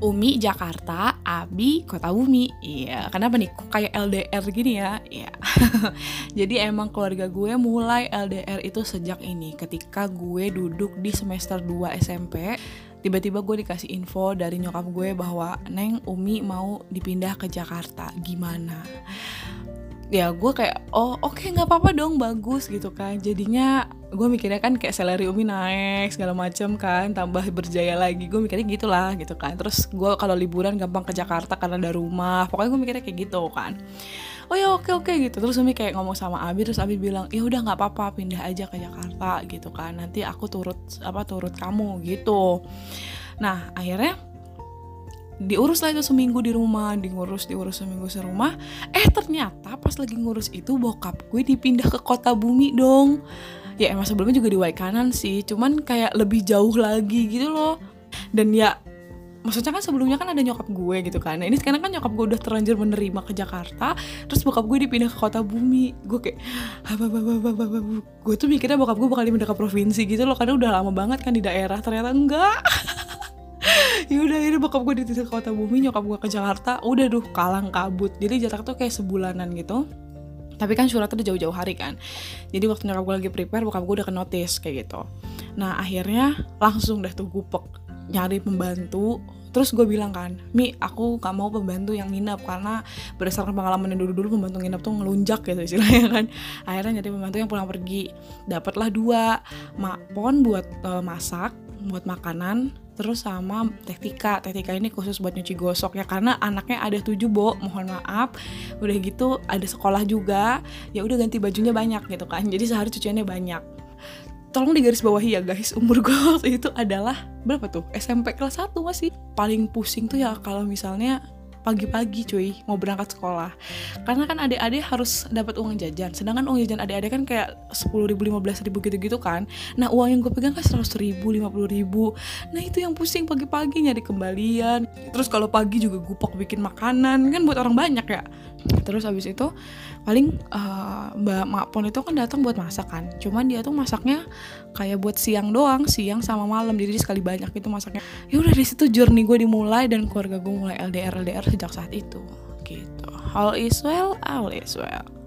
Umi Jakarta, Abi Kota Bumi. Iya, kenapa nih kok kayak LDR gini ya? Iya. Jadi emang keluarga gue mulai LDR itu sejak ini ketika gue duduk di semester 2 SMP. Tiba-tiba gue dikasih info dari nyokap gue bahwa Neng Umi mau dipindah ke Jakarta. Gimana? Ya gue kayak oh oke okay, nggak apa-apa dong bagus gitu kan. Jadinya gue mikirnya kan kayak salary umi naik segala macam kan tambah berjaya lagi. Gue mikirnya gitulah gitu kan. Terus gue kalau liburan gampang ke Jakarta karena ada rumah. Pokoknya gue mikirnya kayak gitu kan. Oh ya oke oke gitu. Terus umi kayak ngomong sama Abi terus Abi bilang ya udah nggak apa-apa pindah aja ke Jakarta gitu kan. Nanti aku turut apa turut kamu gitu. Nah akhirnya diurus lah itu seminggu di rumah diurus diurus seminggu di rumah eh ternyata pas lagi ngurus itu bokap gue dipindah ke kota bumi dong. Ya emang sebelumnya juga di Waikanan sih cuman kayak lebih jauh lagi gitu loh. Dan ya maksudnya kan sebelumnya kan ada nyokap gue gitu kan. Nah ini sekarang kan nyokap gue udah terlanjur menerima ke Jakarta terus bokap gue dipindah ke kota bumi. Gue kayak apa apa gue tuh mikirnya bokap gue bakal dipindah ke provinsi gitu loh karena udah lama banget kan di daerah. Ternyata enggak yaudah ini bokap gue di kota bumi nyokap gue ke Jakarta. Udah duh kalang kabut. Jadi jarak tuh kayak sebulanan gitu. Tapi kan suratnya udah jauh-jauh hari kan. Jadi waktu nyokap gue lagi prepare bokap gue udah ke notice kayak gitu. Nah akhirnya langsung deh tuh gupek nyari pembantu. Terus gue bilang kan Mi aku gak mau pembantu yang nginep karena berdasarkan pengalaman yang dulu-dulu pembantu nginep tuh ngelunjak gitu istilahnya kan. Akhirnya nyari pembantu yang pulang pergi. Dapatlah dua. Makpon buat uh, masak buat makanan terus sama Tektika Tektika ini khusus buat nyuci gosok ya karena anaknya ada tujuh bo. Mohon maaf. Udah gitu ada sekolah juga. Ya udah ganti bajunya banyak gitu kan. Jadi sehari cuciannya banyak. Tolong digaris bawahi ya guys. Umur gue itu adalah berapa tuh? SMP kelas 1 masih. Paling pusing tuh ya kalau misalnya pagi-pagi cuy mau berangkat sekolah. Karena kan adik-adik harus dapat uang jajan. Sedangkan uang jajan adik-adik kan kayak sepuluh ribu lima belas ribu gitu-gitu kan. Nah uang yang gue pegang kan seratus ribu lima puluh ribu. Nah itu yang pusing pagi-pagi nyari kembalian. Terus kalau pagi juga gupok bikin makanan. Kan buat orang banyak ya. Terus abis itu paling uh, mbak Makpon itu kan datang buat masak kan. Cuman dia tuh masaknya kayak buat siang doang siang sama malam. Jadi sekali banyak itu masaknya. Ya udah di situ journey gue dimulai dan keluarga gue mulai LDR LDR sejak saat itu. Gitu. All is well all is well